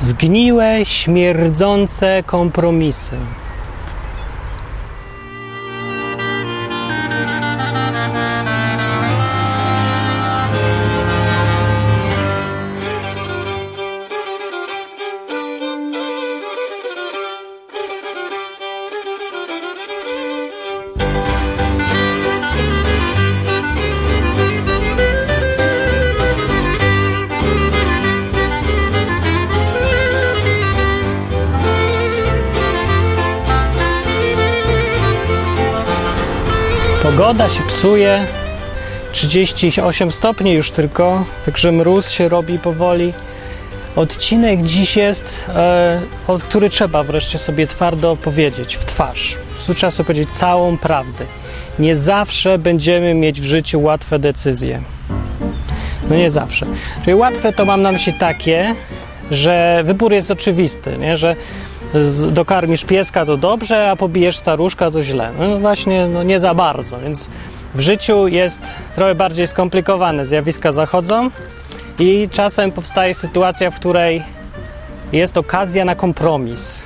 Zgniłe, śmierdzące kompromisy. Psuje. 38 stopni już tylko, także mróz się robi powoli. Odcinek dziś jest, e, który trzeba wreszcie sobie twardo powiedzieć w twarz. Trzeba sobie powiedzieć całą prawdę. Nie zawsze będziemy mieć w życiu łatwe decyzje. No nie zawsze. Czyli łatwe to mam na myśli takie, że wybór jest oczywisty, nie? że z, dokarmisz pieska to dobrze, a pobijesz staruszka to źle. No właśnie, no nie za bardzo, więc w życiu jest trochę bardziej skomplikowane. Zjawiska zachodzą i czasem powstaje sytuacja, w której jest okazja na kompromis.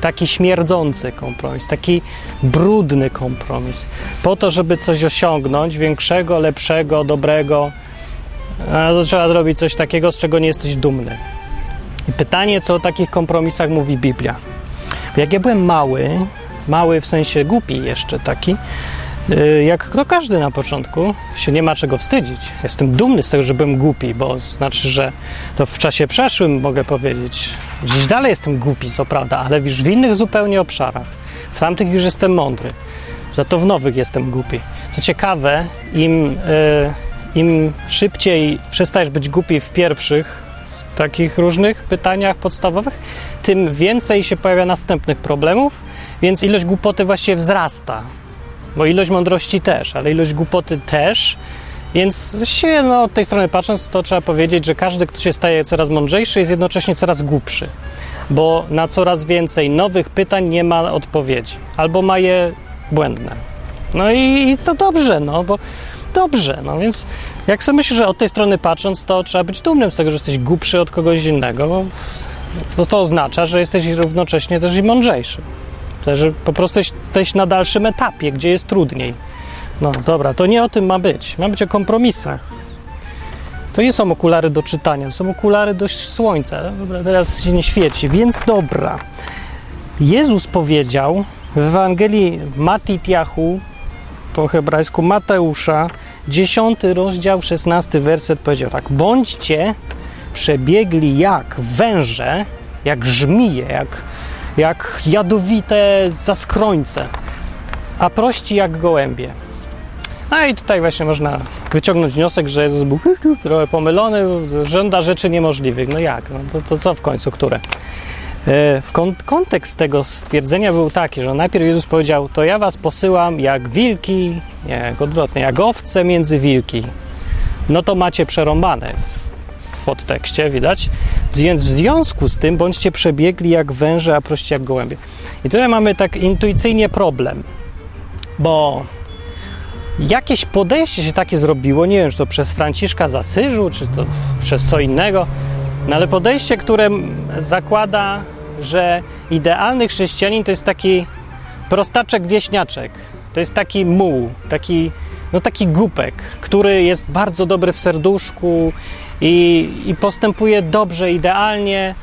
Taki śmierdzący kompromis, taki brudny kompromis. Po to, żeby coś osiągnąć większego, lepszego, dobrego, to trzeba zrobić coś takiego, z czego nie jesteś dumny. I pytanie, co o takich kompromisach mówi Biblia. Jak ja byłem mały, mały w sensie głupi jeszcze taki, jak no każdy na początku, się nie ma czego wstydzić. Jestem dumny z tego, że byłem głupi, bo znaczy, że to w czasie przeszłym mogę powiedzieć. Dziś dalej jestem głupi, co prawda, ale już w innych zupełnie obszarach. W tamtych już jestem mądry. Za to w nowych jestem głupi. Co ciekawe, im, im szybciej przestajesz być głupi w pierwszych takich różnych pytaniach podstawowych, tym więcej się pojawia następnych problemów, więc ilość głupoty właściwie wzrasta. Bo ilość mądrości też, ale ilość głupoty też. Więc się, no, od tej strony patrząc, to trzeba powiedzieć, że każdy, kto się staje coraz mądrzejszy, jest jednocześnie coraz głupszy. Bo na coraz więcej nowych pytań nie ma odpowiedzi, albo ma je błędne. No i, to dobrze, no bo dobrze, no więc jak sobie myślę, że od tej strony patrząc, to trzeba być dumnym z tego, że jesteś głupszy od kogoś innego, bo to oznacza, że jesteś równocześnie też i mądrzejszy. Że po prostu jesteś na dalszym etapie, gdzie jest trudniej. No dobra, to nie o tym ma być. Ma być o kompromisach. To nie są okulary do czytania, to są okulary do słońca. Dobra, teraz się nie świeci, więc dobra. Jezus powiedział w Ewangelii Matitiahu, po hebrajsku Mateusza, 10 rozdział, 16 werset powiedział tak: Bądźcie przebiegli jak węże, jak żmije, jak, jak jadowite zaskrońce, a prości jak gołębie. No i tutaj właśnie można wyciągnąć wniosek, że Jezus był trochę pomylony, żąda rzeczy niemożliwych. No jak? No to, to co w końcu, które? W kontekst tego stwierdzenia był taki, że najpierw Jezus powiedział: To ja was posyłam jak wilki, nie, jak odwrotnie, jak owce między wilki. No to macie przerąbane podtekście, widać. Więc w związku z tym bądźcie przebiegli jak węże, a prości jak gołębie. I tutaj mamy tak intuicyjnie problem, bo jakieś podejście się takie zrobiło, nie wiem, czy to przez Franciszka z czy to przez co innego, no ale podejście, które zakłada że idealny chrześcijanin to jest taki prostaczek wieśniaczek. To jest taki muł, taki, no taki głupek, który jest bardzo dobry w serduszku i, i postępuje dobrze, idealnie,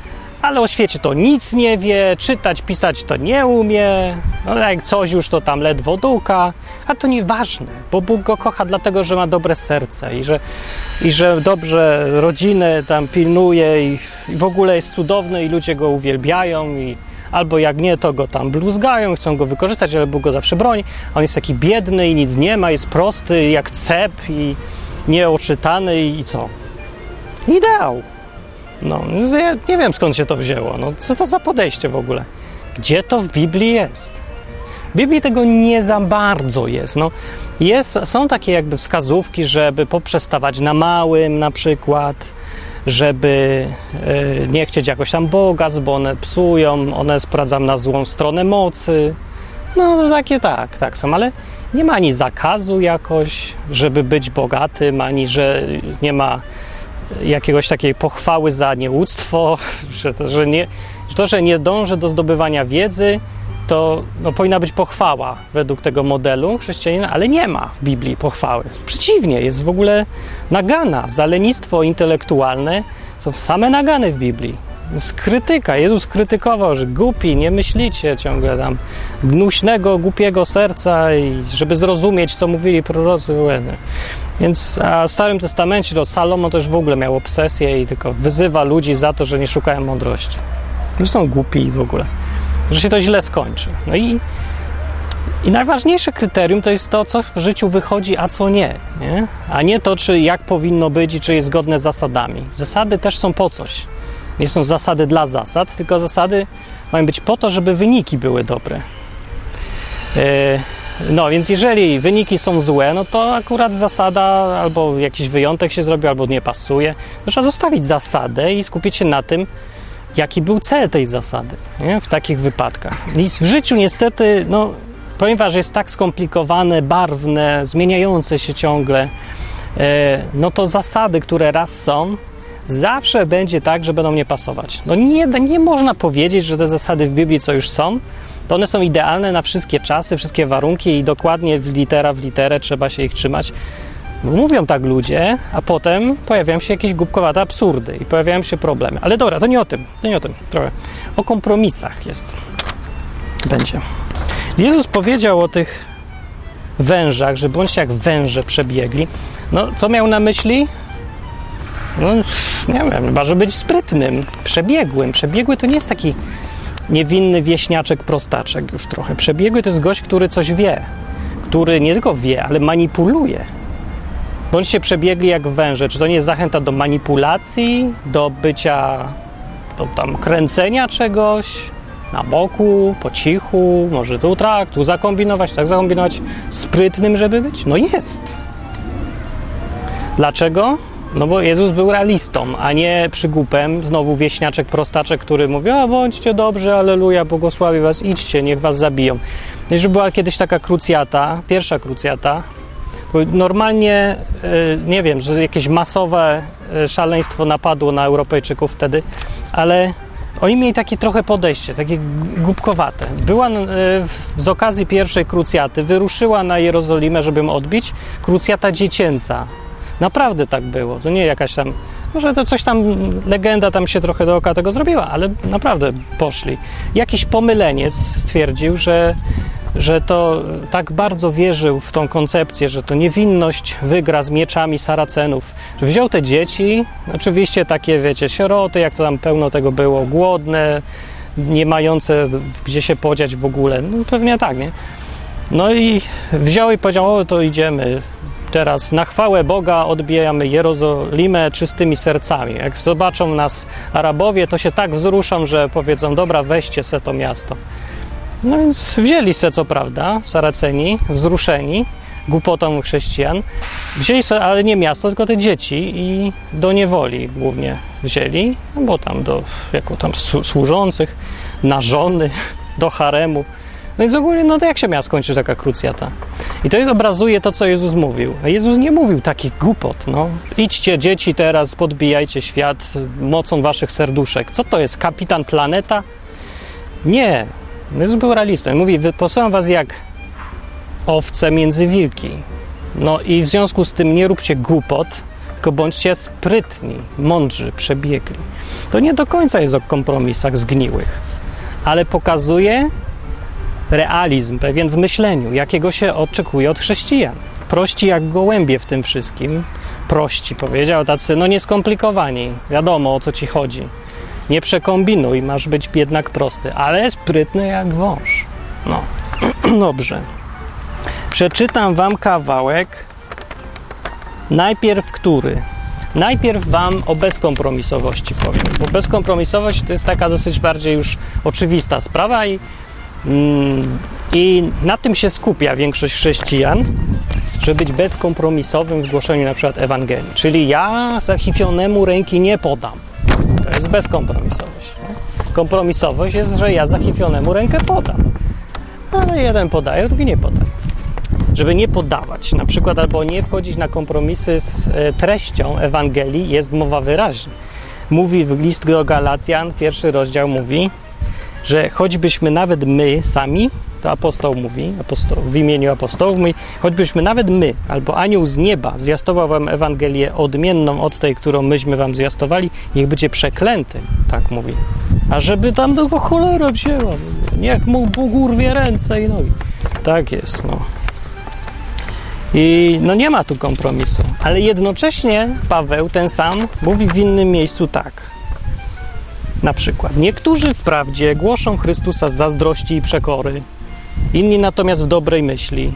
ale o świecie to nic nie wie, czytać, pisać to nie umie, no jak coś już to tam ledwo duka, a to nieważne, bo Bóg go kocha dlatego, że ma dobre serce i że, i że dobrze rodzinę tam pilnuje i, i w ogóle jest cudowny i ludzie go uwielbiają i albo jak nie, to go tam bluzgają, chcą go wykorzystać, ale Bóg go zawsze broni. On jest taki biedny i nic nie ma, jest prosty jak cep i nieoczytany i co? Ideał. No, ja nie wiem skąd się to wzięło. No, co to za podejście w ogóle? Gdzie to w Biblii jest? W Biblii tego nie za bardzo jest. No, jest są takie jakby wskazówki, żeby poprzestawać na małym na przykład, żeby yy, nie chcieć jakoś tam bogactw, bo one psują, one sprowadzą na złą stronę mocy. No, no takie tak, tak są, ale nie ma ani zakazu jakoś, żeby być bogatym, ani że nie ma jakiegoś takiej pochwały za nieuctwo, że to, że nie, że to, że nie dążę do zdobywania wiedzy, to no, powinna być pochwała według tego modelu chrześcijanina, ale nie ma w Biblii pochwały. Przeciwnie, jest w ogóle nagana. Za lenistwo intelektualne są same nagany w Biblii. Z krytyka. Jezus krytykował, że głupi, nie myślicie ciągle tam gnuśnego, głupiego serca i żeby zrozumieć, co mówili prorocy. Więc a w Starym Testamencie to Salomon też w ogóle miał obsesję i tylko wyzywa ludzi za to, że nie szukają mądrości. Że są głupi w ogóle. Że się to źle skończy. No i, i najważniejsze kryterium to jest to, co w życiu wychodzi, a co nie, nie. A nie to, czy jak powinno być i czy jest zgodne z zasadami. Zasady też są po coś. Nie są zasady dla zasad, tylko zasady mają być po to, żeby wyniki były dobre. Yy, no, więc jeżeli wyniki są złe, no to akurat zasada albo jakiś wyjątek się zrobi, albo nie pasuje. Trzeba zostawić zasadę i skupić się na tym, jaki był cel tej zasady nie? w takich wypadkach. I w życiu niestety, no, ponieważ jest tak skomplikowane, barwne, zmieniające się ciągle, e, no to zasady, które raz są, zawsze będzie tak, że będą nie pasować. No nie, nie można powiedzieć, że te zasady w Biblii, co już są, to one są idealne na wszystkie czasy, wszystkie warunki i dokładnie w litera w literę trzeba się ich trzymać. Mówią tak ludzie, a potem pojawiają się jakieś głupkowate absurdy i pojawiają się problemy. Ale dobra, to nie o tym, to nie o tym, trochę. O kompromisach jest. Będzie. Jezus powiedział o tych wężach, że bądźcie jak węże przebiegli. No, co miał na myśli? No, nie wiem, chyba, żeby być sprytnym, przebiegłym. Przebiegły to nie jest taki niewinny wieśniaczek, prostaczek już trochę. Przebiegły to jest gość, który coś wie, który nie tylko wie, ale manipuluje. Bądźcie przebiegli jak węże. Czy to nie jest zachęta do manipulacji, do bycia, do tam kręcenia czegoś na boku, po cichu, może tu tak, tu zakombinować, tak zakombinować, sprytnym, żeby być? No jest. Dlaczego? No bo Jezus był realistą, a nie przygupem, znowu wieśniaczek, prostaczek, który mówi, a bądźcie dobrzy, aleluja, błogosławi was, idźcie, niech was zabiją. Jeżeli była kiedyś taka krucjata, pierwsza krucjata, normalnie, e, nie wiem, że jakieś masowe e, szaleństwo napadło na Europejczyków wtedy, ale oni mieli takie trochę podejście, takie głupkowate. Była e, z okazji pierwszej krucjaty, wyruszyła na Jerozolimę, żeby ją odbić, krucjata dziecięca, Naprawdę tak było. To nie jakaś tam, może to coś tam, legenda tam się trochę dookoła tego zrobiła, ale naprawdę poszli. Jakiś pomyleniec stwierdził, że, że to tak bardzo wierzył w tą koncepcję, że to niewinność wygra z mieczami Saracenów. Wziął te dzieci, oczywiście takie, wiecie, sieroty, jak to tam pełno tego było, głodne, nie mające gdzie się podziać w ogóle. No pewnie tak, nie? No i wziął i powiedział, o to idziemy, teraz na chwałę Boga odbijamy Jerozolimę czystymi sercami. Jak zobaczą nas Arabowie, to się tak wzruszą, że powiedzą, dobra, weźcie se to miasto. No więc wzięli se, co prawda, Saraceni, wzruszeni głupotą chrześcijan, wzięli se, ale nie miasto, tylko te dzieci i do niewoli głównie wzięli, no bo tam do, jako tam służących, na żony, do haremu. No więc ogólnie, no to jak się miała skończyć taka krucjata? I to jest, obrazuje to, co Jezus mówił. Jezus nie mówił takich głupot, no. Idźcie dzieci teraz, podbijajcie świat mocą waszych serduszek. Co to jest, kapitan planeta? Nie. Jezus był realistą. Mówi, posyłam was jak owce między wilki. No i w związku z tym nie róbcie głupot, tylko bądźcie sprytni, mądrzy, przebiegli. To nie do końca jest o kompromisach zgniłych, ale pokazuje, realizm pewien w myśleniu, jakiego się oczekuje od chrześcijan. Prości jak gołębie w tym wszystkim. Prości, powiedział, tacy no nieskomplikowani. Wiadomo o co ci chodzi. Nie przekombinuj, masz być jednak prosty, ale sprytny jak wąż. No, dobrze. Przeczytam wam kawałek. Najpierw który? Najpierw Wam o bezkompromisowości powiem, bo bezkompromisowość to jest taka dosyć bardziej już oczywista sprawa i Mm, I na tym się skupia większość chrześcijan, żeby być bezkompromisowym w głoszeniu na przykład Ewangelii. Czyli ja zachifionemu ręki nie podam. To jest bezkompromisowość. Nie? Kompromisowość jest, że ja zachifionemu rękę podam. Ale jeden podaje, drugi nie podaje. żeby nie podawać, na przykład, albo nie wchodzić na kompromisy z e, treścią Ewangelii, jest mowa wyraźnie. Mówi w list do Galacjan, pierwszy rozdział mówi, że choćbyśmy nawet my sami, to apostoł mówi, apostoł, w imieniu apostołów mówi, choćbyśmy nawet my, albo anioł z nieba zwiastował wam Ewangelię odmienną od tej, którą myśmy wam zwiastowali, niech będzie przeklęty, tak mówi. A żeby tam do cholera wzięła, niech mu Bóg urwie ręce i nogi. Tak jest, no. I no nie ma tu kompromisu, ale jednocześnie Paweł, ten sam, mówi w innym miejscu tak. Na przykład, niektórzy wprawdzie głoszą Chrystusa z zazdrości i przekory, inni natomiast w dobrej myśli.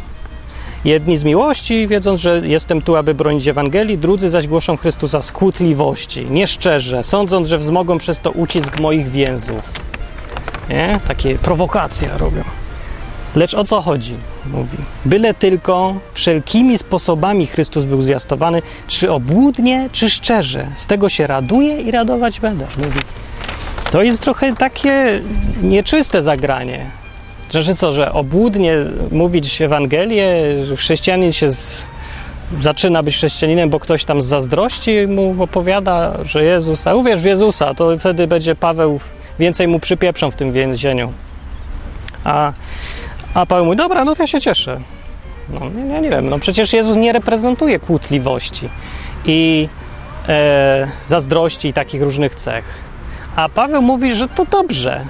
Jedni z miłości, wiedząc, że jestem tu, aby bronić Ewangelii, drudzy zaś głoszą Chrystusa z kłótliwości, nieszczerze, sądząc, że wzmogą przez to ucisk moich więzów. Nie? Takie prowokacje robią. Lecz o co chodzi? Mówi. Byle tylko wszelkimi sposobami Chrystus był zwiastowany, czy obłudnie, czy szczerze. Z tego się raduję i radować będę. Mówi. To jest trochę takie nieczyste zagranie. Znaczy co, że obłudnie mówić Ewangelię, chrześcijanin się z, zaczyna być chrześcijaninem, bo ktoś tam z zazdrości mu opowiada, że Jezus, a uwierz w Jezusa, to wtedy będzie Paweł, więcej mu przypieprzą w tym więzieniu. A, a Paweł mówi, dobra, no to ja się cieszę. No, ja nie, nie wiem, no przecież Jezus nie reprezentuje kłótliwości i e, zazdrości i takich różnych cech. A Paweł mówi, że to dobrze.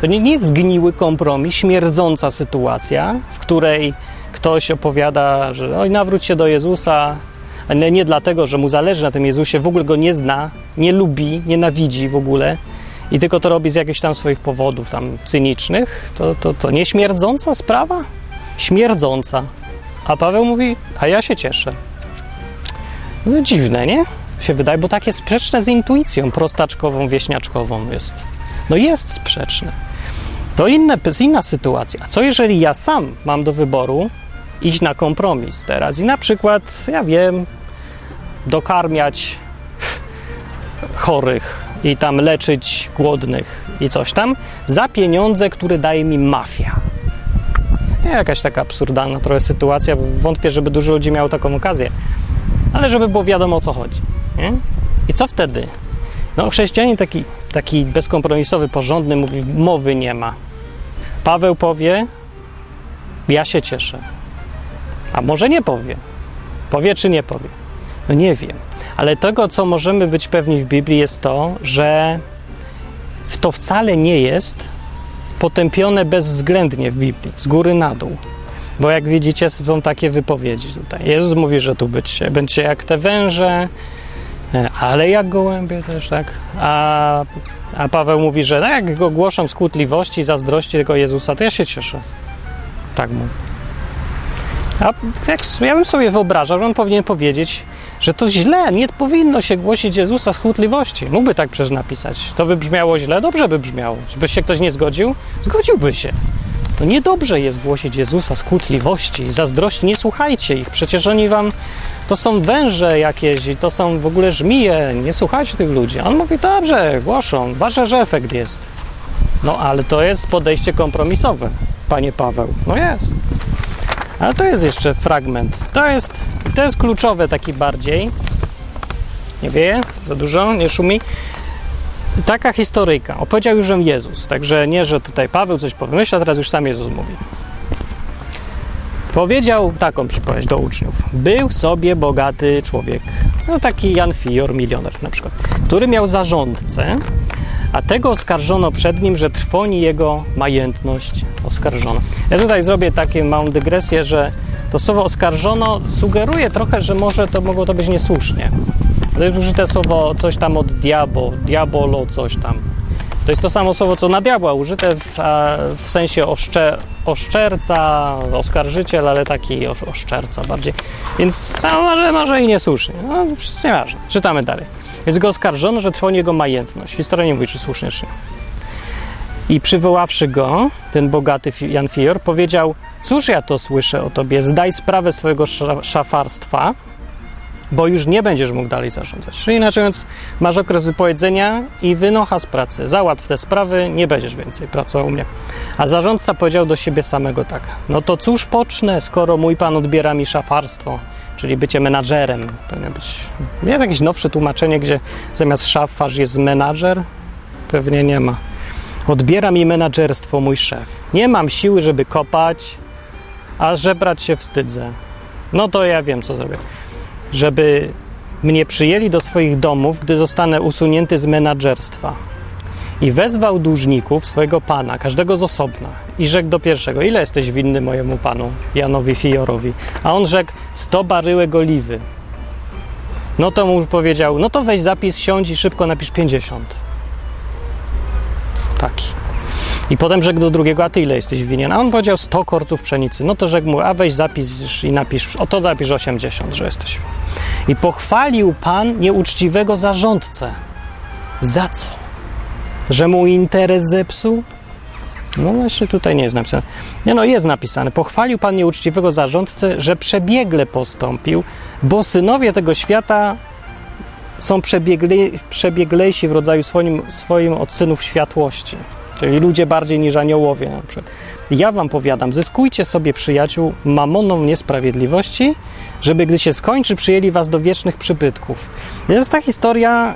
To nie, nie jest zgniły kompromis, śmierdząca sytuacja, w której ktoś opowiada, że oj, nawróć się do Jezusa, ale nie dlatego, że mu zależy na tym Jezusie, w ogóle go nie zna, nie lubi, nienawidzi w ogóle i tylko to robi z jakichś tam swoich powodów tam cynicznych, to, to, to nie śmierdząca sprawa? Śmierdząca. A Paweł mówi, a ja się cieszę. No dziwne, nie? Się wydaje, bo takie sprzeczne z intuicją prostaczkową, wieśniaczkową jest. No jest sprzeczne. To inne, inna sytuacja. Co jeżeli ja sam mam do wyboru iść na kompromis teraz i na przykład, ja wiem, dokarmiać chorych i tam leczyć głodnych i coś tam za pieniądze, które daje mi mafia. Jakaś taka absurdalna trochę sytuacja. Wątpię, żeby dużo ludzi miało taką okazję, ale żeby było wiadomo o co chodzi. Nie? I co wtedy? No, chrześcijanin taki, taki bezkompromisowy, porządny mówi, mowy nie ma. Paweł powie, ja się cieszę. A może nie powie. Powie czy nie powie? No nie wiem. Ale tego, co możemy być pewni w Biblii, jest to, że to wcale nie jest potępione bezwzględnie w Biblii, z góry na dół. Bo jak widzicie, są takie wypowiedzi tutaj. Jezus mówi, że tu bycie, będzie jak te węże, ale jak gołębie też, tak? A, a Paweł mówi, że no jak go głoszą skłótliwości, zazdrości tego Jezusa, to ja się cieszę. Tak mówi. A jak, ja bym sobie wyobrażał, że on powinien powiedzieć, że to źle, nie powinno się głosić Jezusa z chłótliwości. Mógłby tak przecież napisać. To by brzmiało źle, dobrze by brzmiało. By się ktoś nie zgodził? Zgodziłby się. No niedobrze jest głosić Jezusa z kłótliwości, zazdrości. Nie słuchajcie ich, przecież oni wam to są węże jakieś i to są w ogóle żmije. Nie słuchajcie tych ludzi. On mówi, dobrze, głoszą, ważne, że efekt jest. No ale to jest podejście kompromisowe, panie Paweł. No jest. Ale to jest jeszcze fragment. To jest, to jest kluczowe taki bardziej. Nie wieje za dużo, nie szumi. Taka historyjka. Opowiedział już Jezus. Także nie, że tutaj Paweł coś a teraz już sam Jezus mówi. Powiedział taką przypowieść do uczniów. Był sobie bogaty człowiek, no taki Jan Fior, milioner na przykład, który miał zarządcę, a tego oskarżono przed nim, że trwoni jego majętność. Oskarżono. Ja tutaj zrobię taką małą dygresję, że to słowo oskarżono sugeruje trochę, że może to mogło to być niesłusznie. To jest użyte słowo coś tam od diabo, diabolo, coś tam. To jest to samo słowo, co na diabła, użyte w, w sensie oszcze, oszczerca, oskarżyciel, ale taki osz, oszczerca bardziej. Więc no, może, może i niesłusznie. No, nieważne. Czytamy dalej. Więc go oskarżono, że trwoni jego majętność. Historia nie mówi, czy słusznie, czy nie. I przywoławszy go, ten bogaty Jan Fior powiedział, cóż ja to słyszę o tobie, zdaj sprawę swojego szafarstwa, bo już nie będziesz mógł dalej zarządzać. Czyli inaczej mówiąc, masz okres wypowiedzenia i wynocha z pracy. Załatw te sprawy, nie będziesz więcej pracował u mnie. A zarządca powiedział do siebie samego tak, no to cóż pocznę, skoro mój pan odbiera mi szafarstwo, czyli bycie menadżerem. Powinno być, jest jakieś nowsze tłumaczenie, gdzie zamiast szafarz jest menadżer? Pewnie nie ma. Odbiera mi menadżerstwo mój szef. Nie mam siły, żeby kopać, a żebrać się wstydzę. No to ja wiem, co zrobię. Żeby mnie przyjęli do swoich domów, gdy zostanę usunięty z menadżerstwa. I wezwał dłużników swojego pana, każdego z osobna, i rzekł do pierwszego: Ile jesteś winny mojemu panu, Janowi Fiorowi? A on rzekł: Sto baryłek oliwy. No to mu powiedział: No to weź zapis, siądź i szybko napisz 50. Taki. I potem rzekł do drugiego, a ty ile jesteś winien? A on powiedział 100 korców pszenicy. No to rzekł mu, a weź zapis i napisz, o to zapisz 80, że jesteś. I pochwalił pan nieuczciwego zarządcę. Za co? Że mu interes zepsuł? No właśnie tutaj nie jest napisane. Nie no, jest napisane. Pochwalił pan nieuczciwego zarządcę, że przebiegle postąpił, bo synowie tego świata są przebiegle, przebieglejsi w rodzaju swoim, swoim od synów światłości. Czyli ludzie bardziej niż aniołowie na przykład. Ja wam powiadam, zyskujcie sobie przyjaciół mamoną niesprawiedliwości, żeby gdy się skończy, przyjęli was do wiecznych przybytków. Jest ta historia,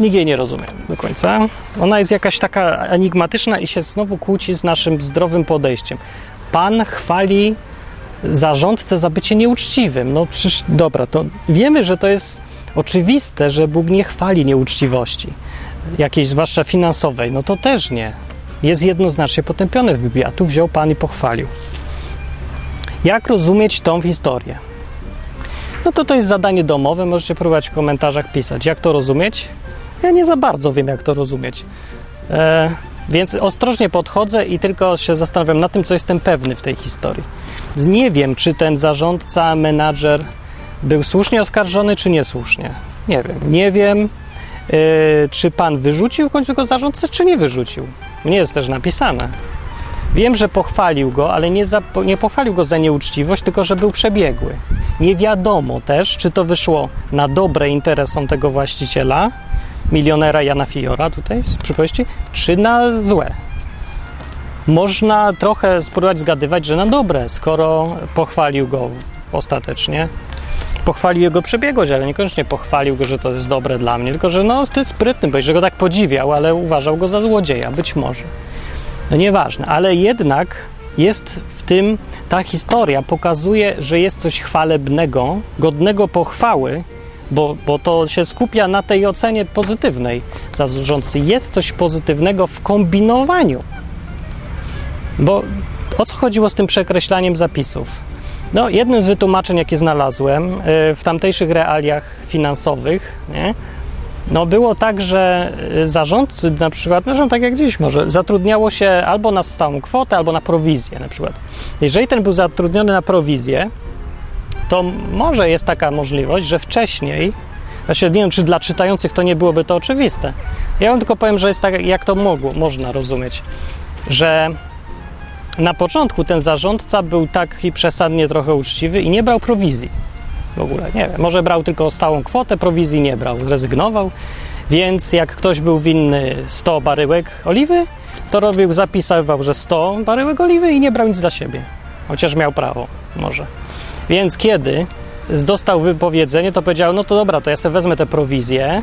nikt jej nie rozumie do końca. Ona jest jakaś taka enigmatyczna i się znowu kłóci z naszym zdrowym podejściem. Pan chwali zarządcę za bycie nieuczciwym. No przecież, dobra, to wiemy, że to jest oczywiste, że Bóg nie chwali nieuczciwości, jakiejś zwłaszcza finansowej. No to też nie jest jednoznacznie potępione w Biblii, a tu wziął Pan i pochwalił. Jak rozumieć tą historię? No to to jest zadanie domowe, możecie próbować w komentarzach pisać. Jak to rozumieć? Ja nie za bardzo wiem, jak to rozumieć. E, więc ostrożnie podchodzę i tylko się zastanawiam na tym, co jestem pewny w tej historii. Nie wiem, czy ten zarządca, menadżer był słusznie oskarżony, czy niesłusznie. Nie wiem. Nie wiem, yy, czy pan wyrzucił w końcu zarządcę, czy nie wyrzucił. Nie jest też napisane. Wiem, że pochwalił go, ale nie, za, nie pochwalił go za nieuczciwość, tylko że był przebiegły. Nie wiadomo też, czy to wyszło na dobre interesom tego właściciela, milionera Jana Fiora tutaj z przypowieści, czy na złe. Można trochę spróbować zgadywać, że na dobre, skoro pochwalił go ostatecznie. Pochwalił jego przebiegłość, ale niekoniecznie pochwalił go, że to jest dobre dla mnie, tylko że no, ty sprytny byłeś, że go tak podziwiał, ale uważał go za złodzieja, być może. No nieważne, ale jednak jest w tym, ta historia pokazuje, że jest coś chwalebnego, godnego pochwały, bo, bo to się skupia na tej ocenie pozytywnej zarządcy. Jest coś pozytywnego w kombinowaniu. Bo o co chodziło z tym przekreślaniem zapisów? No, jednym z wytłumaczeń, jakie znalazłem y, w tamtejszych realiach finansowych, nie, no było tak, że y, zarządcy na przykład, no tak jak dziś może, zatrudniało się albo na stałą kwotę, albo na prowizję na przykład. Jeżeli ten był zatrudniony na prowizję, to może jest taka możliwość, że wcześniej, właśnie nie wiem, czy dla czytających to nie byłoby to oczywiste. Ja wam tylko powiem, że jest tak, jak to mogło, można rozumieć, że na początku ten zarządca był taki przesadnie trochę uczciwy i nie brał prowizji. W ogóle, nie wiem, może brał tylko stałą kwotę, prowizji nie brał, rezygnował. Więc jak ktoś był winny 100 baryłek oliwy, to robił, zapisywał, że 100 baryłek oliwy i nie brał nic dla siebie. Chociaż miał prawo, może. Więc kiedy dostał wypowiedzenie, to powiedział, no to dobra, to ja sobie wezmę tę prowizję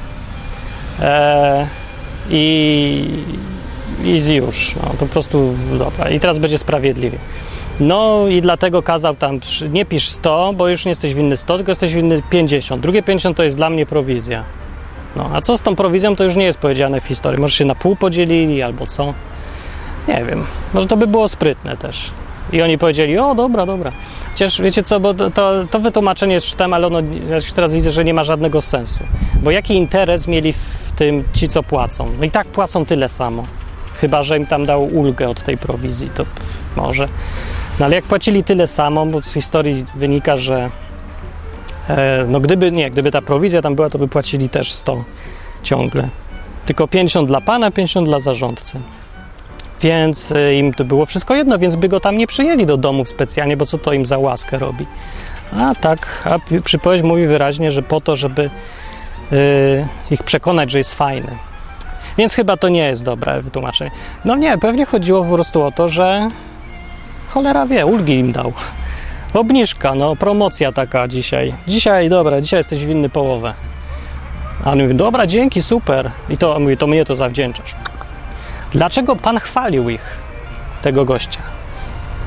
e, i, i już, no, po prostu dobra. I teraz będzie sprawiedliwie. No i dlatego kazał tam, nie pisz 100, bo już nie jesteś winny 100, tylko jesteś winny 50. Drugie 50 to jest dla mnie prowizja. No, a co z tą prowizją, to już nie jest powiedziane w historii. Może się na pół podzielili, albo co? Nie wiem. Może to by było sprytne też. I oni powiedzieli, o dobra, dobra. Chociaż wiecie co, bo to, to, to wytłumaczenie jest czytam, ale ono, ja teraz widzę, że nie ma żadnego sensu. Bo jaki interes mieli w tym ci, co płacą? No i tak płacą tyle samo. Chyba, że im tam dał ulgę od tej prowizji, to może. No ale jak płacili tyle samo, bo z historii wynika, że e, no gdyby nie, gdyby ta prowizja tam była, to by płacili też 100 ciągle. Tylko 50 dla pana, 50 dla zarządcy. Więc e, im to było wszystko jedno, więc by go tam nie przyjęli do domów specjalnie, bo co to im za łaskę robi. A tak, a przypowieść mówi wyraźnie, że po to, żeby yy, ich przekonać, że jest fajny. Więc chyba to nie jest dobre wytłumaczenie. No nie, pewnie chodziło po prostu o to, że cholera wie, ulgi im dał. Obniżka, no, promocja taka dzisiaj. Dzisiaj, dobra, dzisiaj jesteś winny połowę. A on mówi, dobra, dzięki, super. I to mówi, to mnie to zawdzięczasz. Dlaczego Pan chwalił ich, tego gościa?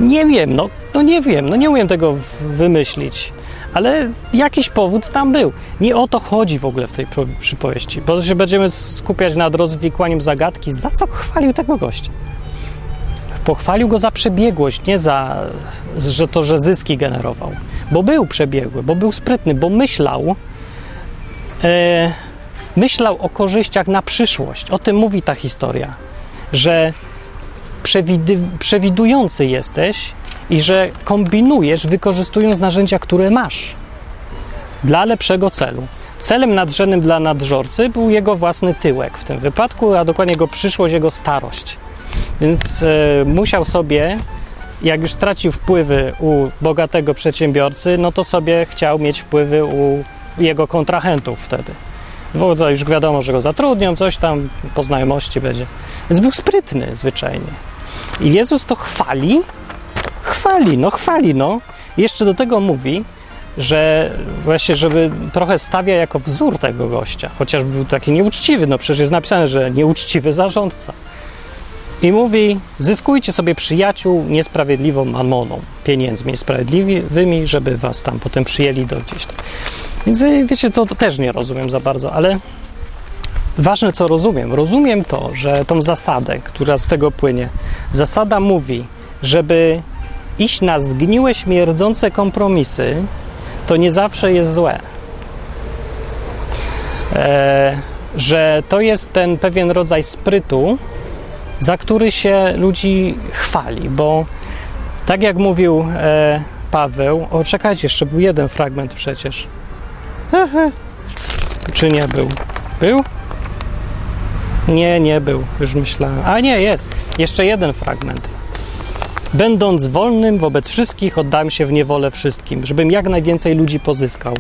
Nie wiem, no, no nie wiem, no nie umiem tego wymyślić, ale jakiś powód tam był. Nie o to chodzi w ogóle w tej przypowieści, bo się będziemy skupiać nad rozwikłaniem zagadki, za co chwalił tego gościa. Pochwalił go za przebiegłość, nie za że to, że zyski generował, bo był przebiegły, bo był sprytny, bo myślał, e, myślał o korzyściach na przyszłość. O tym mówi ta historia, że przewidujący jesteś i że kombinujesz, wykorzystując narzędzia, które masz dla lepszego celu. Celem nadrzędnym dla nadżorcy był jego własny tyłek w tym wypadku, a dokładnie jego przyszłość, jego starość. Więc e, musiał sobie, jak już stracił wpływy u bogatego przedsiębiorcy, no to sobie chciał mieć wpływy u jego kontrahentów wtedy. Bo to już wiadomo, że go zatrudnią, coś tam po znajomości będzie. Więc był sprytny zwyczajnie. I Jezus to chwali, chwali, no chwali, no. Jeszcze do tego mówi, że właśnie, żeby trochę stawia jako wzór tego gościa, chociaż był taki nieuczciwy, no przecież jest napisane, że nieuczciwy zarządca. I mówi, zyskujcie sobie przyjaciół niesprawiedliwą mamoną, pieniędzmi niesprawiedliwymi, żeby was tam potem przyjęli do gdzieś tam. Więc y, wiecie, to, to też nie rozumiem za bardzo, ale ważne, co rozumiem. Rozumiem to, że tą zasadę, która z tego płynie, zasada mówi, żeby iść na zgniłe, śmierdzące kompromisy, to nie zawsze jest złe. E, że to jest ten pewien rodzaj sprytu, za który się ludzi chwali, bo tak jak mówił e, Paweł, o czekajcie, jeszcze był jeden fragment przecież. Czy nie był? Był? Nie, nie był, już myślałem. A nie, jest. Jeszcze jeden fragment. Będąc wolnym wobec wszystkich, oddałem się w niewolę wszystkim, żebym jak najwięcej ludzi pozyskał.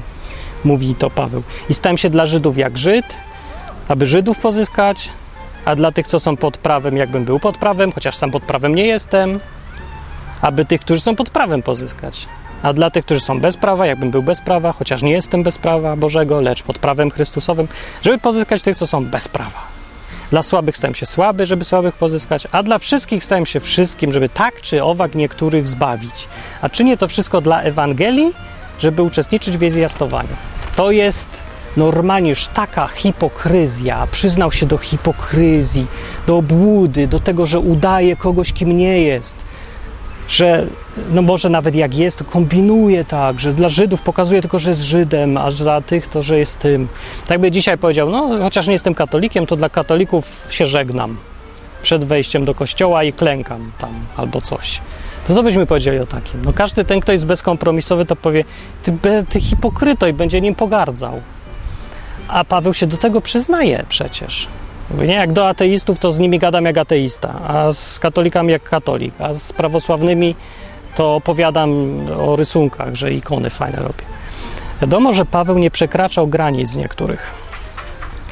Mówi to Paweł. I stałem się dla Żydów jak Żyd, aby Żydów pozyskać, a dla tych, co są pod prawem, jakbym był pod prawem, chociaż sam pod prawem nie jestem, aby tych, którzy są pod prawem, pozyskać. A dla tych, którzy są bez prawa, jakbym był bez prawa, chociaż nie jestem bez prawa Bożego, lecz pod prawem Chrystusowym, żeby pozyskać tych, co są bez prawa. Dla słabych stałem się słaby, żeby słabych pozyskać, a dla wszystkich stałem się wszystkim, żeby tak czy owak niektórych zbawić. A czynię to wszystko dla Ewangelii, żeby uczestniczyć w jej zjastowaniu. To jest normalnie już taka hipokryzja, przyznał się do hipokryzji, do obłudy, do tego, że udaje kogoś, kim nie jest, że no może nawet jak jest, to kombinuje tak, że dla Żydów pokazuje tylko, że jest Żydem, a dla tych to, że jest tym. Tak by dzisiaj powiedział, no chociaż nie jestem katolikiem, to dla katolików się żegnam przed wejściem do kościoła i klękam tam albo coś. To co byśmy powiedzieli o takim? No każdy ten, kto jest bezkompromisowy, to powie, ty, ty hipokryto i będzie nim pogardzał. A Paweł się do tego przyznaje przecież. Mówi, nie, jak do ateistów, to z nimi gadam jak ateista, a z katolikami jak katolik, a z prawosławnymi to opowiadam o rysunkach, że ikony fajne robię. Wiadomo, że Paweł nie przekraczał granic niektórych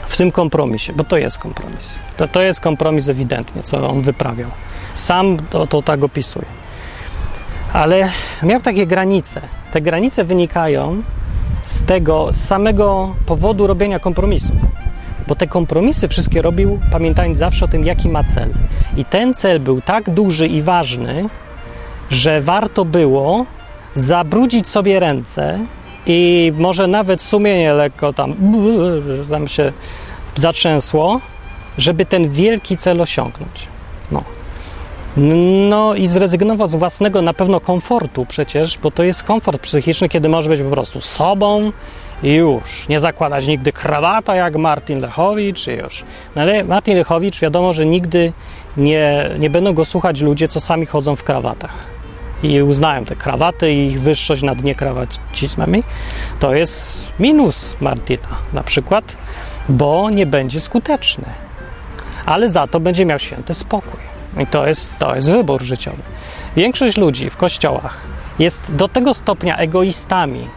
w tym kompromisie, bo to jest kompromis. To, to jest kompromis ewidentnie, co on wyprawiał. Sam to, to tak opisuje. Ale miał takie granice. Te granice wynikają z tego, z samego powodu robienia kompromisów. Bo te kompromisy wszystkie robił, pamiętając zawsze o tym, jaki ma cel. I ten cel był tak duży i ważny, że warto było zabrudzić sobie ręce i może nawet sumienie lekko tam, tam się zatrzęsło, żeby ten wielki cel osiągnąć. No. No i zrezygnował z własnego na pewno komfortu przecież, bo to jest komfort psychiczny, kiedy może być po prostu sobą i już. Nie zakładać nigdy krawata jak Martin Lechowicz już. No ale Martin Lechowicz wiadomo, że nigdy nie, nie będą go słuchać ludzie, co sami chodzą w krawatach i uznają te krawaty i ich wyższość nad niekrawacizmami. To jest minus Martina na przykład, bo nie będzie skuteczny. Ale za to będzie miał święty spokój. I to jest, to jest wybór życiowy. Większość ludzi w kościołach jest do tego stopnia egoistami,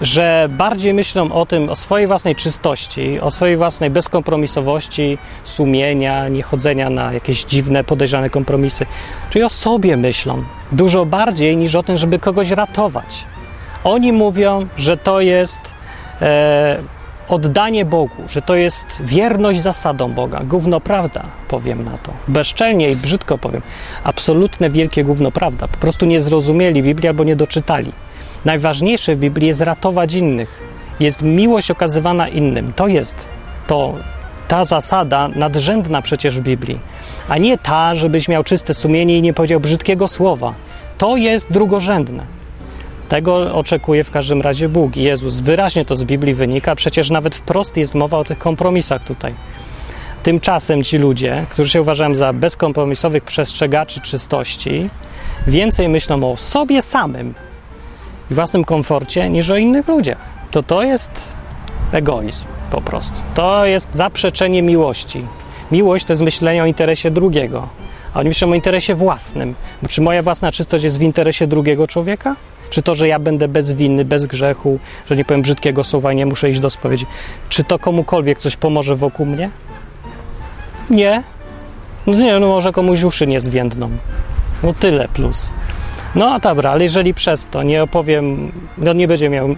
że bardziej myślą o tym, o swojej własnej czystości, o swojej własnej bezkompromisowości, sumienia, nie chodzenia na jakieś dziwne, podejrzane kompromisy. Czyli o sobie myślą dużo bardziej niż o tym, żeby kogoś ratować. Oni mówią, że to jest e, oddanie Bogu, że to jest wierność zasadom Boga. Gówno prawda, powiem na to. Bezczelnie i brzydko powiem. Absolutne wielkie gówno prawda. Po prostu nie zrozumieli Biblii albo nie doczytali. Najważniejsze w Biblii jest ratować innych. Jest miłość okazywana innym. To jest to, ta zasada nadrzędna przecież w Biblii. A nie ta, żebyś miał czyste sumienie i nie powiedział brzydkiego słowa. To jest drugorzędne. Tego oczekuje w każdym razie Bóg Jezus. Wyraźnie to z Biblii wynika, przecież nawet wprost jest mowa o tych kompromisach tutaj. Tymczasem ci ludzie, którzy się uważają za bezkompromisowych przestrzegaczy czystości, więcej myślą o sobie samym własnym komforcie niż o innych ludziach. To to jest egoizm po prostu. To jest zaprzeczenie miłości. Miłość to jest myślenie o interesie drugiego, a oni myślą o interesie własnym. Bo czy moja własna czystość jest w interesie drugiego człowieka? Czy to, że ja będę bez winy, bez grzechu, że nie powiem brzydkiego słowa i nie muszę iść do spowiedzi, czy to komukolwiek coś pomoże wokół mnie? Nie. No nie, no może komuś uszy nie zwiędną. No tyle plus. No a dobra, ale jeżeli przez to nie opowiem, no nie będzie miał,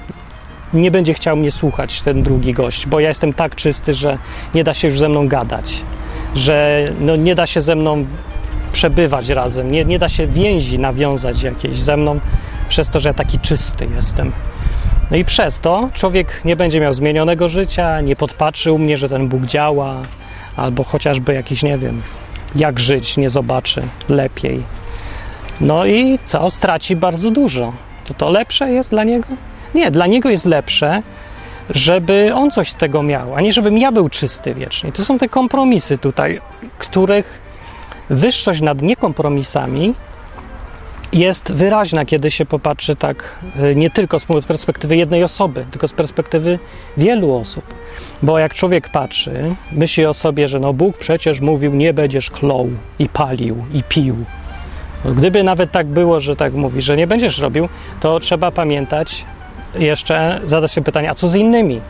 nie będzie chciał mnie słuchać ten drugi gość, bo ja jestem tak czysty, że nie da się już ze mną gadać, że no nie da się ze mną przebywać razem, nie, nie da się więzi nawiązać jakieś ze mną, przez to, że ja taki czysty jestem. No i przez to człowiek nie będzie miał zmienionego życia, nie podpatrzy u mnie, że ten Bóg działa, albo chociażby jakiś, nie wiem, jak żyć, nie zobaczy lepiej. No i co? Straci bardzo dużo. To to lepsze jest dla niego? Nie, dla niego jest lepsze, żeby on coś z tego miał, a nie żebym ja był czysty wiecznie. To są te kompromisy tutaj, których wyższość nad niekompromisami jest wyraźna, kiedy się popatrzy tak y, nie tylko z perspektywy jednej osoby, tylko z perspektywy wielu osób. Bo jak człowiek patrzy, myśli o sobie, że no Bóg przecież mówił, nie będziesz klął i palił i pił. Gdyby nawet tak było, że tak mówi, że nie będziesz robił, to trzeba pamiętać jeszcze, zadać sobie pytanie, a co z innymi?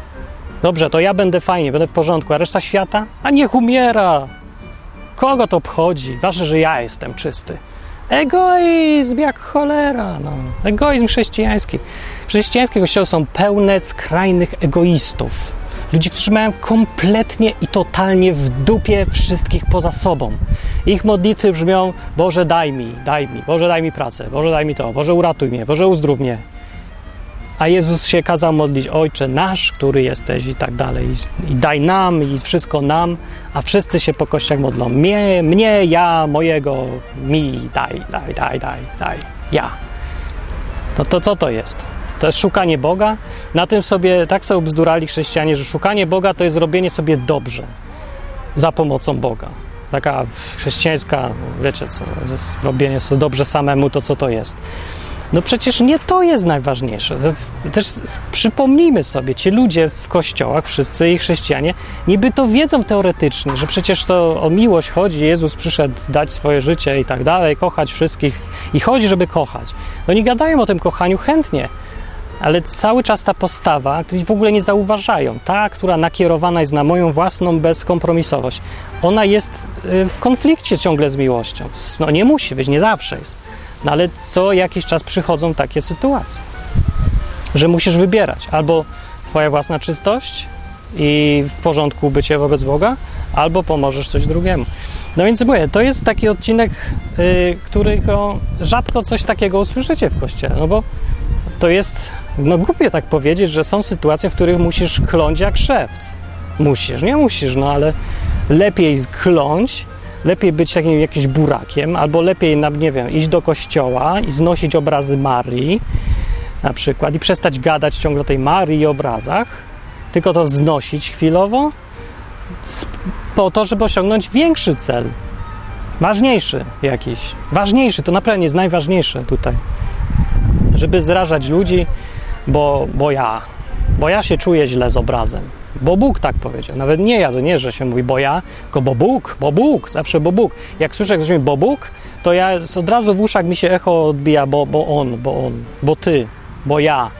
Dobrze, to ja będę fajnie, będę w porządku, a reszta świata? A niech umiera! Kogo to obchodzi? Ważne, że ja jestem czysty. Egoizm jak cholera. No. Egoizm chrześcijański. Chrześcijańskie kościoły są pełne skrajnych egoistów. Ludzi, którzy mają kompletnie i totalnie w dupie wszystkich poza sobą. Ich modlitwy brzmią: Boże, daj mi, daj mi, Boże, daj mi pracę, Boże, daj mi to, Boże, uratuj mnie, Boże, uzdrów mnie. A Jezus się kazał modlić: Ojcze nasz, który jesteś, i tak dalej. I daj nam, i wszystko nam, a wszyscy się po kościach modlą: Mnie, mnie, ja, mojego, mi, daj, daj, daj, daj, daj, ja. No to co to jest? To jest szukanie Boga. Na tym sobie tak sobie bzdurali chrześcijanie, że szukanie Boga to jest robienie sobie dobrze za pomocą Boga. Taka chrześcijańska, wiecie co, robienie sobie dobrze samemu, to co to jest. No przecież nie to jest najważniejsze. Też przypomnijmy sobie, ci ludzie w kościołach, wszyscy i chrześcijanie, niby to wiedzą teoretycznie, że przecież to o miłość chodzi, Jezus przyszedł dać swoje życie i tak dalej, kochać wszystkich i chodzi, żeby kochać. No nie gadają o tym kochaniu chętnie, ale cały czas ta postawa, której w ogóle nie zauważają, ta, która nakierowana jest na moją własną bezkompromisowość, ona jest y, w konflikcie ciągle z miłością. No nie musi być, nie zawsze jest. No ale co jakiś czas przychodzą takie sytuacje, że musisz wybierać albo Twoja własna czystość i w porządku bycie wobec Boga, albo pomożesz coś drugiemu. No więc mówię, to jest taki odcinek, yy, którego rzadko coś takiego usłyszycie w kościele, no bo to jest, no głupie tak powiedzieć, że są sytuacje, w których musisz kląć jak szewc. Musisz, nie musisz, no ale lepiej kląć, lepiej być takim jakimś burakiem, albo lepiej, nie wiem, iść do kościoła i znosić obrazy Marii na przykład i przestać gadać ciągle o tej Marii i obrazach, tylko to znosić chwilowo po to, żeby osiągnąć większy cel, ważniejszy jakiś. Ważniejszy, to naprawdę jest najważniejsze tutaj. Żeby zrażać ludzi, bo, bo ja, bo ja się czuję źle z obrazem. Bo Bóg tak powiedział. Nawet nie ja, to nie, że się mówi bo ja, tylko bo Bóg, bo Bóg, zawsze bo Bóg. Jak słyszę, jak ktoś mówi bo Bóg, to ja od razu w uszach mi się echo odbija, bo, bo on, bo on, bo ty, bo ja,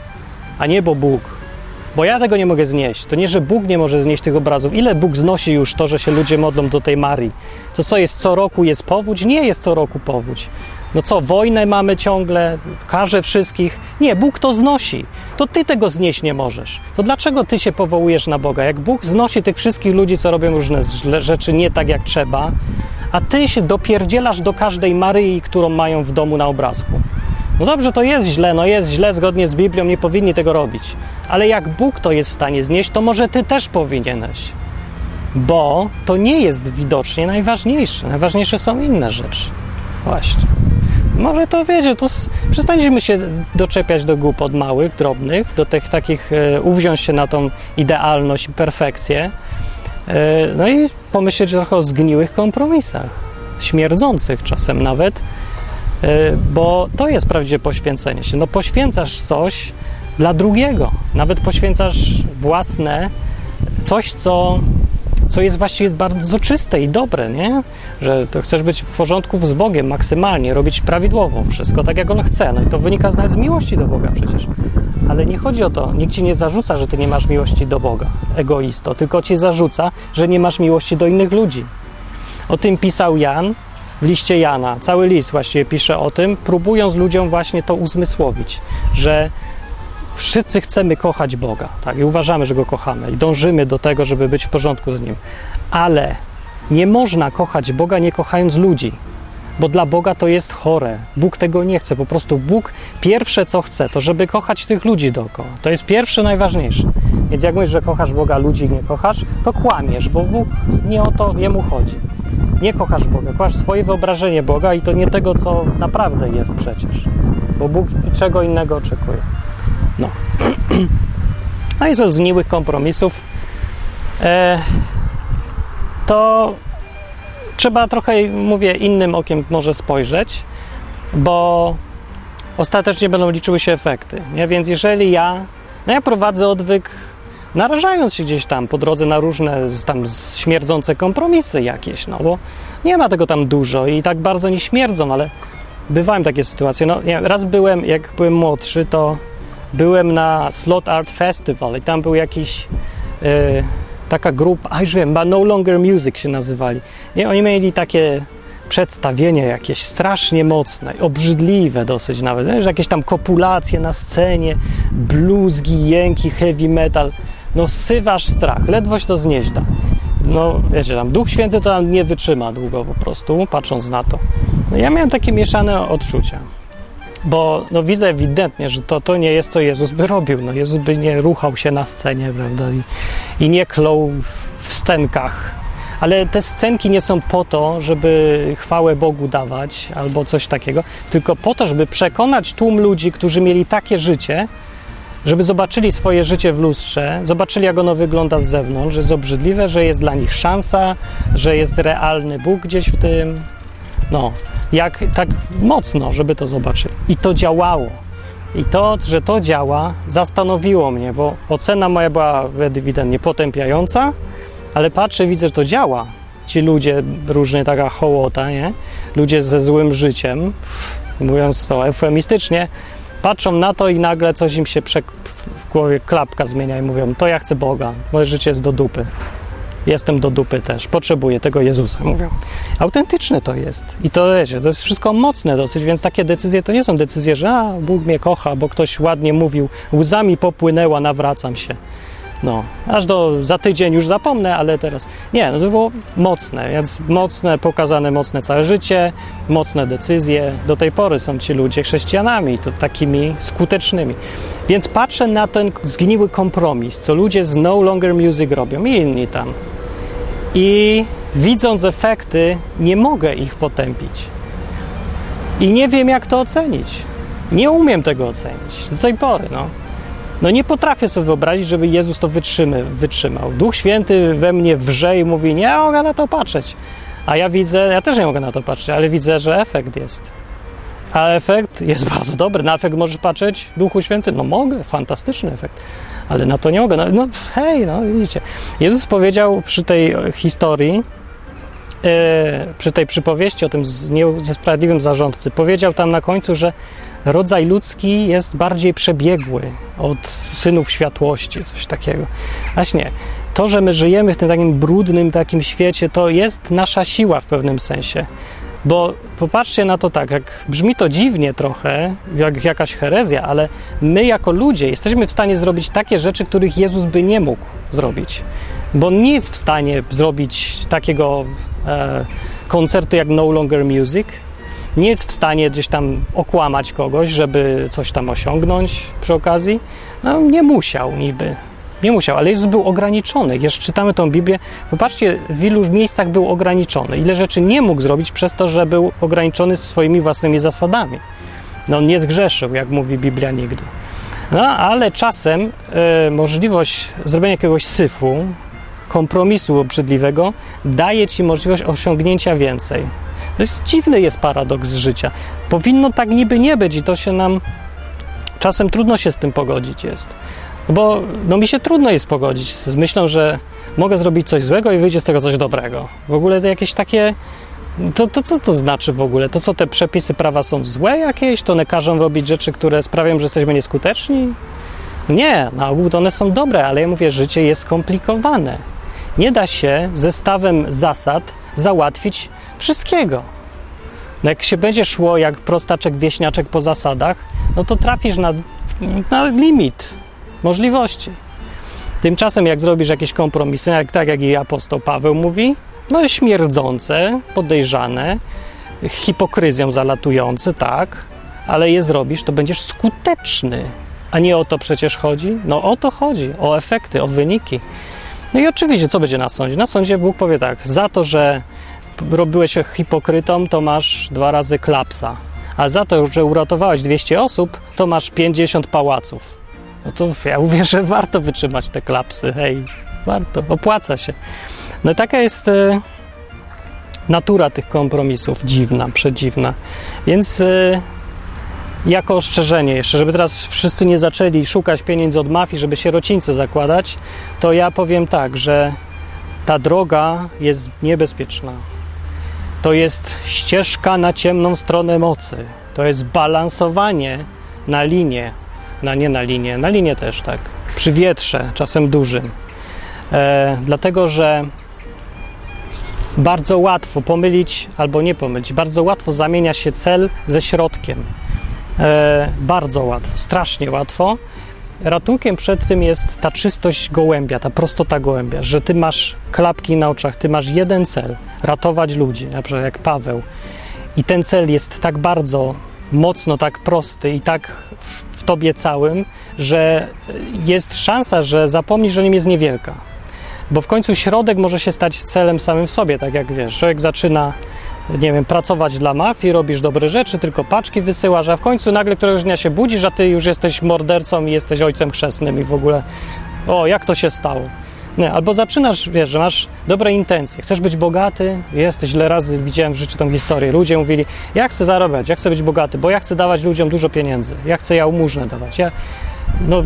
a nie bo Bóg. Bo ja tego nie mogę znieść. To nie, że Bóg nie może znieść tych obrazów. Ile Bóg znosi już to, że się ludzie modlą do tej Marii? To co jest co roku jest powódź? Nie jest co roku powódź. No co, wojnę mamy ciągle, karze wszystkich? Nie, Bóg to znosi. To ty tego znieść nie możesz. To dlaczego ty się powołujesz na Boga? Jak Bóg znosi tych wszystkich ludzi, co robią różne rzeczy nie tak jak trzeba, a ty się dopierdzielasz do każdej Maryi, którą mają w domu na obrazku. No dobrze, to jest źle, no jest źle zgodnie z Biblią, nie powinni tego robić. Ale jak Bóg to jest w stanie znieść, to może ty też powinieneś. Bo to nie jest widocznie najważniejsze. Najważniejsze są inne rzeczy. Właśnie. Może to wiecie, to przestańmy się doczepiać do głupot małych, drobnych, do tych takich, e, uwziąć się na tą idealność i perfekcję. E, no i pomyśleć trochę o zgniłych kompromisach, śmierdzących czasem nawet, e, bo to jest prawdziwe poświęcenie się. No poświęcasz coś dla drugiego, nawet poświęcasz własne, coś, co co jest właściwie bardzo czyste i dobre, nie? Że to chcesz być w porządku z Bogiem maksymalnie, robić prawidłowo wszystko tak, jak On chce. No i to wynika nawet z miłości do Boga przecież. Ale nie chodzi o to, nikt ci nie zarzuca, że ty nie masz miłości do Boga, egoisto, tylko ci zarzuca, że nie masz miłości do innych ludzi. O tym pisał Jan w liście Jana. Cały list właściwie pisze o tym, próbując ludziom właśnie to uzmysłowić, że Wszyscy chcemy kochać Boga, tak? I uważamy, że go kochamy i dążymy do tego, żeby być w porządku z nim. Ale nie można kochać Boga nie kochając ludzi, bo dla Boga to jest chore. Bóg tego nie chce. Po prostu Bóg pierwsze co chce, to żeby kochać tych ludzi dookoła. To jest pierwsze, najważniejsze. Więc jak mówisz, że kochasz Boga, ludzi nie kochasz, to kłamiesz, bo Bóg nie o to jemu chodzi. Nie kochasz Boga, kochasz swoje wyobrażenie Boga i to nie tego, co naprawdę jest przecież. Bo Bóg i czego innego oczekuje. No. A i ze zgniłych kompromisów e, to trzeba trochę, mówię, innym okiem może spojrzeć, bo ostatecznie będą liczyły się efekty. Nie? Więc jeżeli ja, no ja prowadzę odwyk, narażając się gdzieś tam po drodze na różne tam śmierdzące kompromisy jakieś, no bo nie ma tego tam dużo i tak bardzo nie śmierdzą, ale bywają takie sytuacje. No, ja raz byłem, jak byłem młodszy, to byłem na Slot Art Festival i tam był jakiś e, taka grupa, a już wiem, No Longer Music się nazywali. I oni mieli takie przedstawienie jakieś strasznie mocne, obrzydliwe dosyć nawet, że jakieś tam kopulacje na scenie, bluzgi, jęki, heavy metal. No sywasz strach, ledwoś to znieść da. No wiecie, tam Duch Święty to tam nie wytrzyma długo po prostu, patrząc na to. No, ja miałem takie mieszane odczucia bo no, widzę ewidentnie, że to, to nie jest, co Jezus by robił. No, Jezus by nie ruchał się na scenie, prawda, i, i nie klął w, scenkach. Ale te scenki nie są po to, żeby chwałę Bogu dawać albo coś takiego, tylko po to, żeby przekonać tłum ludzi, którzy mieli takie życie, żeby zobaczyli swoje życie w lustrze, zobaczyli, jak ono wygląda z zewnątrz, że jest obrzydliwe, że jest dla nich szansa, że jest realny Bóg gdzieś w tym. No, jak tak mocno, żeby to zobaczyć. I to działało. I to, że to działa, zastanowiło mnie, bo ocena moja była ewidentnie potępiająca, ale patrzę, widzę, że to działa. Ci ludzie, różnie taka hołota, nie? Ludzie ze złym życiem, mówiąc to eufemistycznie, patrzą na to i nagle coś im się w głowie klapka zmienia i mówią, to ja chcę Boga, moje życie jest do dupy. Jestem do dupy też, potrzebuję tego Jezusa. Mówią. Autentyczne to jest. I to wiecie, to jest wszystko mocne dosyć, więc takie decyzje to nie są decyzje, że a, Bóg mnie kocha, bo ktoś ładnie mówił, łzami popłynęła, nawracam się. No, aż do za tydzień już zapomnę, ale teraz nie, no to było mocne, więc mocne, pokazane mocne całe życie, mocne decyzje. Do tej pory są ci ludzie chrześcijanami, to takimi skutecznymi. Więc patrzę na ten zgniły kompromis, co ludzie z No Longer Music robią i inni tam. I widząc efekty, nie mogę ich potępić. I nie wiem, jak to ocenić. Nie umiem tego ocenić do tej pory. No, no nie potrafię sobie wyobrazić, żeby Jezus to wytrzymy, wytrzymał. Duch Święty we mnie wrze i mówi: Nie mogę na to patrzeć. A ja widzę, ja też nie mogę na to patrzeć, ale widzę, że efekt jest. A efekt jest bardzo dobry. Na efekt możesz patrzeć, Duchu Święty? No mogę, fantastyczny efekt. Ale na to nie mogę. No, no hej, no widzicie. Jezus powiedział przy tej historii, e, przy tej przypowieści o tym niesprawiedliwym zarządcy, powiedział tam na końcu, że rodzaj ludzki jest bardziej przebiegły od synów światłości, coś takiego. Właśnie, to, że my żyjemy w tym takim brudnym takim świecie, to jest nasza siła w pewnym sensie. Bo popatrzcie na to tak, jak brzmi to dziwnie trochę, jak jakaś herezja, ale my jako ludzie jesteśmy w stanie zrobić takie rzeczy, których Jezus by nie mógł zrobić. Bo on nie jest w stanie zrobić takiego e, koncertu jak No Longer Music, nie jest w stanie gdzieś tam okłamać kogoś, żeby coś tam osiągnąć przy okazji. No, nie musiał niby. Nie musiał, ale Jezus był ograniczony. Jeszcze czytamy tą Biblię. Popatrzcie, w ilu miejscach był ograniczony. Ile rzeczy nie mógł zrobić przez to, że był ograniczony swoimi własnymi zasadami. No, nie zgrzeszył, jak mówi Biblia nigdy. No, ale czasem y, możliwość zrobienia jakiegoś syfu, kompromisu obrzydliwego, daje ci możliwość osiągnięcia więcej. To jest dziwny jest paradoks życia. Powinno tak niby nie być i to się nam czasem trudno się z tym pogodzić jest. Bo no, mi się trudno jest pogodzić z myślą, że mogę zrobić coś złego i wyjdzie z tego coś dobrego. W ogóle to jakieś takie. To, to co to znaczy w ogóle? To co te przepisy prawa są złe jakieś? To one każą robić rzeczy, które sprawiają, że jesteśmy nieskuteczni? Nie, na ogół to one są dobre, ale ja mówię, życie jest skomplikowane. Nie da się zestawem zasad załatwić wszystkiego. No jak się będzie szło jak prostaczek wieśniaczek po zasadach, no to trafisz na, na limit możliwości. Tymczasem, jak zrobisz jakieś kompromisy, jak, tak jak i apostoł Paweł mówi, no śmierdzące, podejrzane, hipokryzją zalatujące, tak, ale je zrobisz, to będziesz skuteczny. A nie o to przecież chodzi? No o to chodzi, o efekty, o wyniki. No i oczywiście, co będzie na sądzie? Na sądzie Bóg powie tak, za to, że robiłeś się hipokrytą, to masz dwa razy klapsa. A za to, że uratowałeś 200 osób, to masz 50 pałaców. No to ja mówię, że warto wytrzymać te klapsy. Hej, warto, opłaca się. No taka jest e, natura tych kompromisów, dziwna, przedziwna. Więc e, jako ostrzeżenie jeszcze, żeby teraz wszyscy nie zaczęli szukać pieniędzy od mafii, żeby sierocińce zakładać, to ja powiem tak, że ta droga jest niebezpieczna. To jest ścieżka na ciemną stronę mocy. To jest balansowanie na linię na, nie na linię, na linię też tak, przy wietrze, czasem dużym. E, dlatego, że bardzo łatwo pomylić albo nie pomylić, bardzo łatwo zamienia się cel ze środkiem. E, bardzo łatwo, strasznie łatwo. Ratunkiem przed tym jest ta czystość gołębia, ta prostota gołębia, że ty masz klapki na oczach, ty masz jeden cel ratować ludzi, na przykład jak Paweł. I ten cel jest tak bardzo mocno tak prosty i tak w, w tobie całym, że jest szansa, że zapomnisz, że nim jest niewielka. Bo w końcu środek może się stać celem samym w sobie, tak jak wiesz, człowiek zaczyna nie wiem, pracować dla mafii, robisz dobre rzeczy, tylko paczki wysyłasz, a w końcu nagle któregoś dnia się budzisz, a ty już jesteś mordercą i jesteś ojcem chrzestnym i w ogóle o, jak to się stało? Nie, albo zaczynasz, wiesz, że masz dobre intencje, chcesz być bogaty, jesteś, ile razy widziałem w życiu tą historię, ludzie mówili, ja chcę zarabiać, ja chcę być bogaty, bo ja chcę dawać ludziom dużo pieniędzy, ja chcę jałmużnę dawać, ja, no,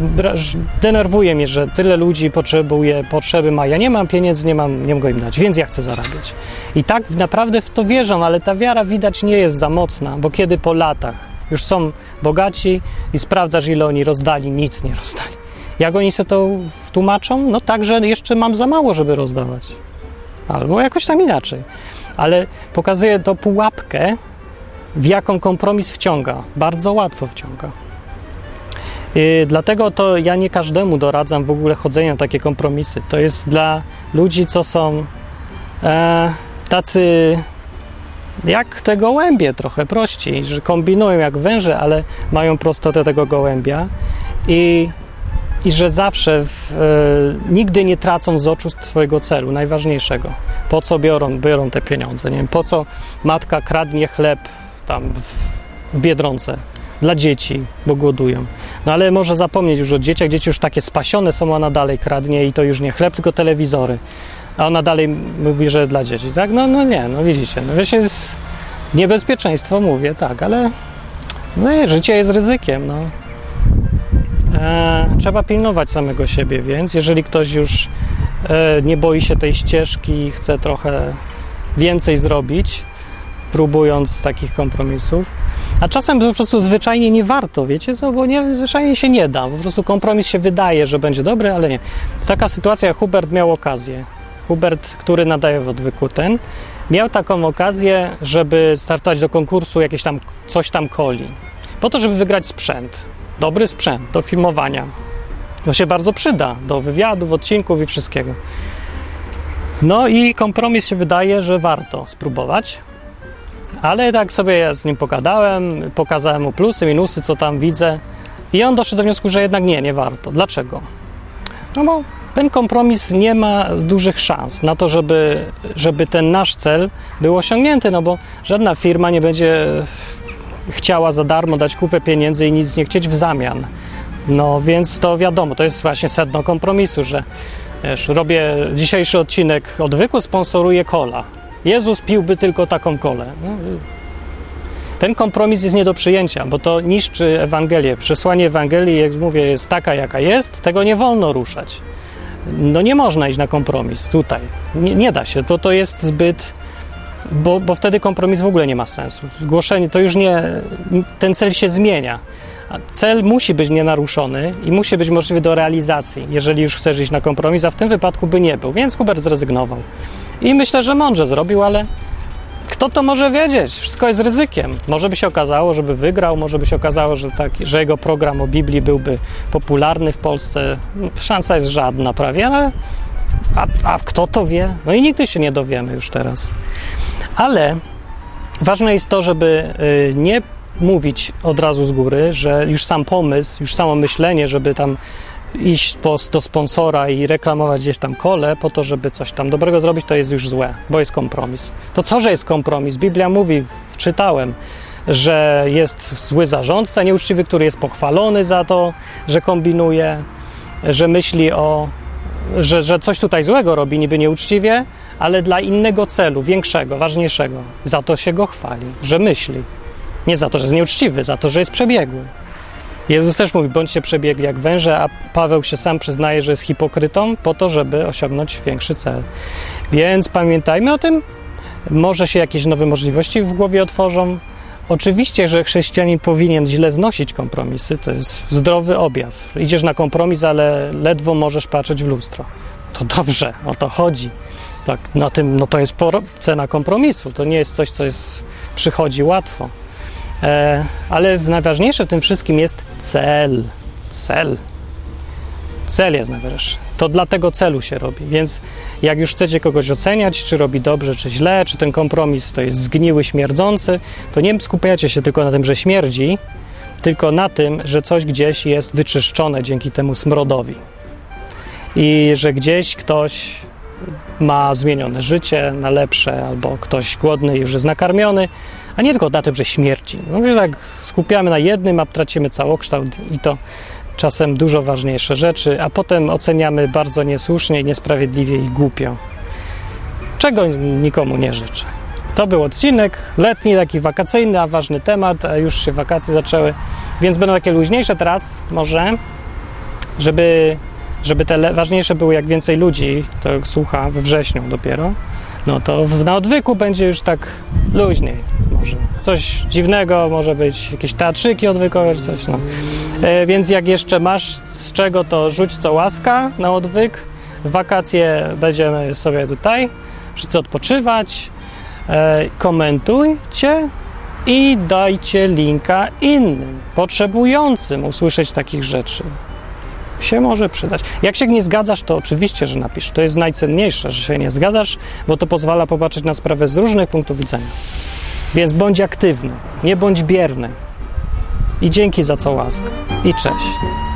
denerwuje mnie, że tyle ludzi potrzebuje, potrzeby ma, ja nie mam pieniędzy, nie mam, nie mogę im dać, więc ja chcę zarabiać. I tak naprawdę w to wierzą, ale ta wiara widać nie jest za mocna, bo kiedy po latach już są bogaci i sprawdzasz, ile oni rozdali, nic nie rozdali. Jak oni sobie to tłumaczą? No tak, że jeszcze mam za mało, żeby rozdawać. Albo jakoś tam inaczej. Ale pokazuje to pułapkę, w jaką kompromis wciąga. Bardzo łatwo wciąga. I dlatego to ja nie każdemu doradzam w ogóle chodzenia na takie kompromisy. To jest dla ludzi, co są e, tacy jak te gołębie, trochę prościej, że kombinują jak węże, ale mają prostotę tego gołębia i i że zawsze w, e, nigdy nie tracą z oczu swojego celu, najważniejszego. Po co biorą, biorą te pieniądze? Nie wiem, po co matka kradnie chleb tam w, w Biedronce dla dzieci, bo głodują. No ale może zapomnieć już o dzieciach, dzieci już takie spasione są, ona dalej kradnie i to już nie chleb, tylko telewizory. A ona dalej mówi, że dla dzieci, tak? No, no nie, no widzicie, no wiecie, jest niebezpieczeństwo, mówię, tak, ale No życie jest ryzykiem, no. E, trzeba pilnować samego siebie, więc jeżeli ktoś już e, nie boi się tej ścieżki i chce trochę więcej zrobić, próbując takich kompromisów, a czasem po prostu zwyczajnie nie warto, wiecie co, bo nie, zwyczajnie się nie da. Po prostu kompromis się wydaje, że będzie dobry, ale nie. Taka sytuacja, Hubert miał okazję. Hubert, który nadaje w odwyku ten, miał taką okazję, żeby startować do konkursu jakieś tam, coś tam coli. Po to, żeby wygrać sprzęt. Dobry sprzęt do filmowania. To się bardzo przyda do wywiadów, odcinków i wszystkiego. No i kompromis się wydaje, że warto spróbować. Ale tak sobie z nim pogadałem, pokazałem mu plusy, minusy, co tam widzę. I on doszedł do wniosku, że jednak nie, nie warto. Dlaczego? No bo ten kompromis nie ma dużych szans na to, żeby, żeby ten nasz cel był osiągnięty, no bo żadna firma nie będzie chciała za darmo dać kupę pieniędzy i nic nie chcieć w zamian. No więc to wiadomo, to jest właśnie sedno kompromisu, że wiesz, robię dzisiejszy odcinek odwyku, sponsoruję kola. Jezus piłby tylko taką kolę. No, ten kompromis jest nie do przyjęcia, bo to niszczy Ewangelię. Przesłanie Ewangelii, jak mówię, jest taka, jaka jest, tego nie wolno ruszać. No nie można iść na kompromis tutaj. Nie, nie da się. To, to jest zbyt. Bo, bo wtedy kompromis w ogóle nie ma sensu. Głoszenie to już nie. Ten cel się zmienia. Cel musi być nienaruszony i musi być możliwy do realizacji, jeżeli już chcesz iść na kompromis, a w tym wypadku by nie był. Więc Hubert zrezygnował. I myślę, że mądrze zrobił, ale kto to może wiedzieć? Wszystko jest ryzykiem. Może by się okazało, żeby wygrał, może by się okazało, że, tak, że jego program o Biblii byłby popularny w Polsce. Szansa jest żadna prawie, ale a, a kto to wie? No i nigdy się nie dowiemy już teraz. Ale ważne jest to, żeby y, nie mówić od razu z góry, że już sam pomysł, już samo myślenie, żeby tam iść po, do sponsora i reklamować gdzieś tam kole po to, żeby coś tam dobrego zrobić, to jest już złe, bo jest kompromis. To co, że jest kompromis? Biblia mówi, czytałem, że jest zły zarządca nieuczciwy, który jest pochwalony za to, że kombinuje, że myśli o, że, że coś tutaj złego robi niby nieuczciwie, ale dla innego celu, większego, ważniejszego. Za to się go chwali, że myśli. Nie za to, że jest nieuczciwy, za to, że jest przebiegły. Jezus też mówi, bądźcie przebiegli jak węże, a Paweł się sam przyznaje, że jest hipokrytą po to, żeby osiągnąć większy cel. Więc pamiętajmy o tym. Może się jakieś nowe możliwości w głowie otworzą. Oczywiście, że chrześcijanin powinien źle znosić kompromisy, to jest zdrowy objaw. Idziesz na kompromis, ale ledwo możesz patrzeć w lustro. To dobrze, o to chodzi. Tak, na tym, no to jest cena kompromisu. To nie jest coś, co jest, przychodzi łatwo. E, ale najważniejsze w tym wszystkim jest cel. Cel. Cel jest najważniejszy. To dla tego celu się robi. Więc jak już chcecie kogoś oceniać, czy robi dobrze, czy źle, czy ten kompromis to jest zgniły, śmierdzący, to nie skupiacie się tylko na tym, że śmierdzi, tylko na tym, że coś gdzieś jest wyczyszczone dzięki temu smrodowi. I że gdzieś ktoś ma zmienione życie na lepsze, albo ktoś głodny już jest nakarmiony, a nie tylko na tym, że śmierci. No, że tak skupiamy na jednym, a tracimy całokształt i to czasem dużo ważniejsze rzeczy, a potem oceniamy bardzo niesłusznie, niesprawiedliwie i głupio. Czego nikomu nie życzę. To był odcinek letni, taki wakacyjny, a ważny temat, a już się wakacje zaczęły, więc będą takie luźniejsze teraz może, żeby, żeby te ważniejsze były jak więcej ludzi, to słucha we wrześniu dopiero, no to na odwyku będzie już tak luźniej może. Coś dziwnego, może być jakieś teatrzyki odwykowe czy coś, no. E, więc jak jeszcze masz z czego, to rzuć co łaska na odwyk. W wakacje będziemy sobie tutaj wszyscy odpoczywać. E, komentujcie i dajcie linka innym, potrzebującym usłyszeć takich rzeczy się może przydać. Jak się nie zgadzasz, to oczywiście, że napisz. To jest najcenniejsze, że się nie zgadzasz, bo to pozwala popatrzeć na sprawę z różnych punktów widzenia. Więc bądź aktywny, nie bądź bierny. I dzięki za co łaska. I cześć.